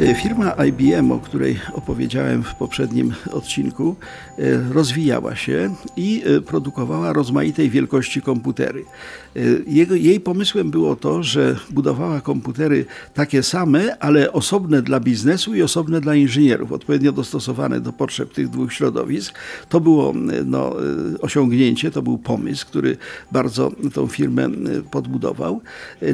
E, Firma IBM, o której opowiedziałem w poprzednim odcinku, e, rozwijała się i e, produkowała rozmaitej wielkości komputery. Jego, jej pomysłem było to, że budowała komputery takie same, ale osobne dla biznesu i osobne dla inżynierów, odpowiednio dostosowane do potrzeb tych dwóch środowisk. To było no, osiągnięcie, to był pomysł, który bardzo tą firmę podbudował.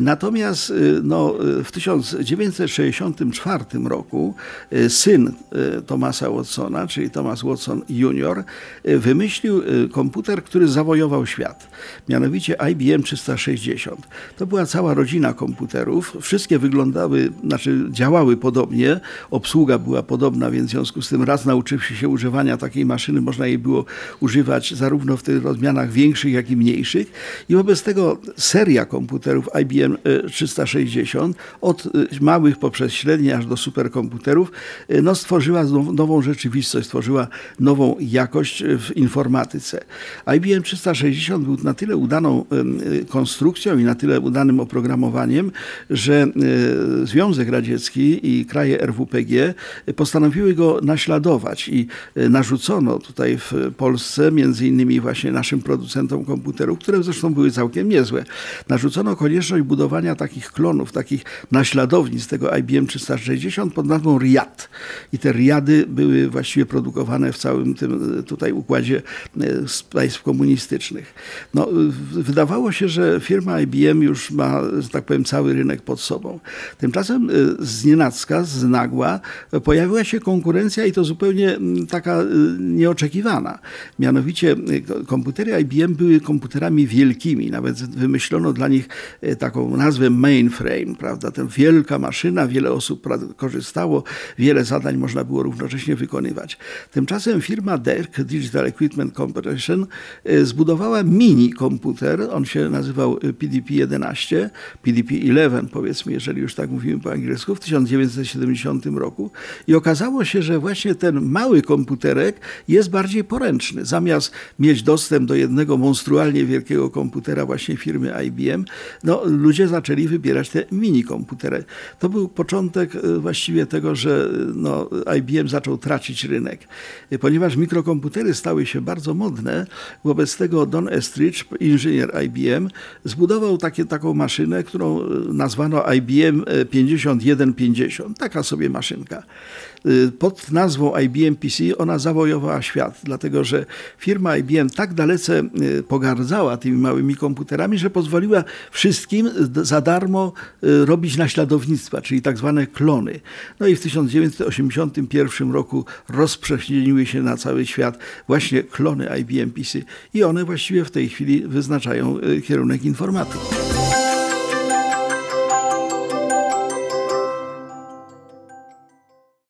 Natomiast no, w 1964 roku e, syn e, Thomasa Watsona, czyli Thomas Watson Jr., e, wymyślił komputer, który zawojował świat. Mianowicie IBM 360. To była cała rodzina komputerów. Wszystkie wyglądały, znaczy działały podobnie. Obsługa była podobna, więc w związku z tym raz nauczywszy się używania takiej maszyny, można jej było używać zarówno w tych rozmianach większych, jak i mniejszych. I wobec tego seria komputerów IBM 360 od małych poprzez średnie aż do superkomputerów, y, no, stworzyła nową rzeczywistość, stworzyła nową jakość w informatyce. IBM 360 był na tyle udaną y, konstrukcją i na tyle udanym oprogramowaniem, że y, Związek Radziecki i kraje RWPG postanowiły go naśladować i narzucono tutaj w Polsce, między innymi właśnie naszym producentom komputerów, które zresztą były całkiem niezłe, narzucono konieczność budowania takich klonów, takich naśladownic tego IBM 360 pod nazwą Riad. I te Riady były właściwie produkowane w całym tym e, tutaj układzie e, państw komunistycznych. No, wydawało się, że firma IBM już ma, że tak powiem, cały rynek pod sobą. Tymczasem e, z nienacka, z nagła pojawiła się konkurencja i to zupełnie taka nieoczekiwana. Mianowicie komputery IBM były komputerami wielkimi, nawet wymyślono dla nich taką nazwę mainframe, prawda? Ten wielka maszyna, wiele osób korzystało, wiele zadań można było równocześnie wykonywać. Tymczasem firma DERC, Digital Equipment Corporation, e, zbudowała mini komputer, on się nazywał PDP-11, PDP-11 powiedzmy, jeżeli już tak mówimy po angielsku, w 1970 roku i okazało się, że właśnie ten mały komputerek jest bardziej poręczny. Zamiast mieć dostęp do jednego monstrualnie wielkiego komputera właśnie firmy IBM, no, ludzie zaczęli wybierać te mini komputery. To był początek e, właściwie tego, że no, IBM zaczął tracić rynek. Ponieważ mikrokomputery stały się bardzo modne, wobec tego Don Estridge, inżynier IBM, zbudował takie, taką maszynę, którą nazwano IBM 5150. Taka sobie maszynka. Y, pod nazwą IBM PC ona zawojowała świat, dlatego że firma IBM tak dalece pogardzała tymi małymi komputerami, że pozwoliła wszystkim za darmo robić naśladownictwa, czyli tak zwane klony. No i w 1981 roku rozprzestrzeniły się na cały świat właśnie klony IBM PC i one właściwie w tej chwili wyznaczają kierunek informatyki.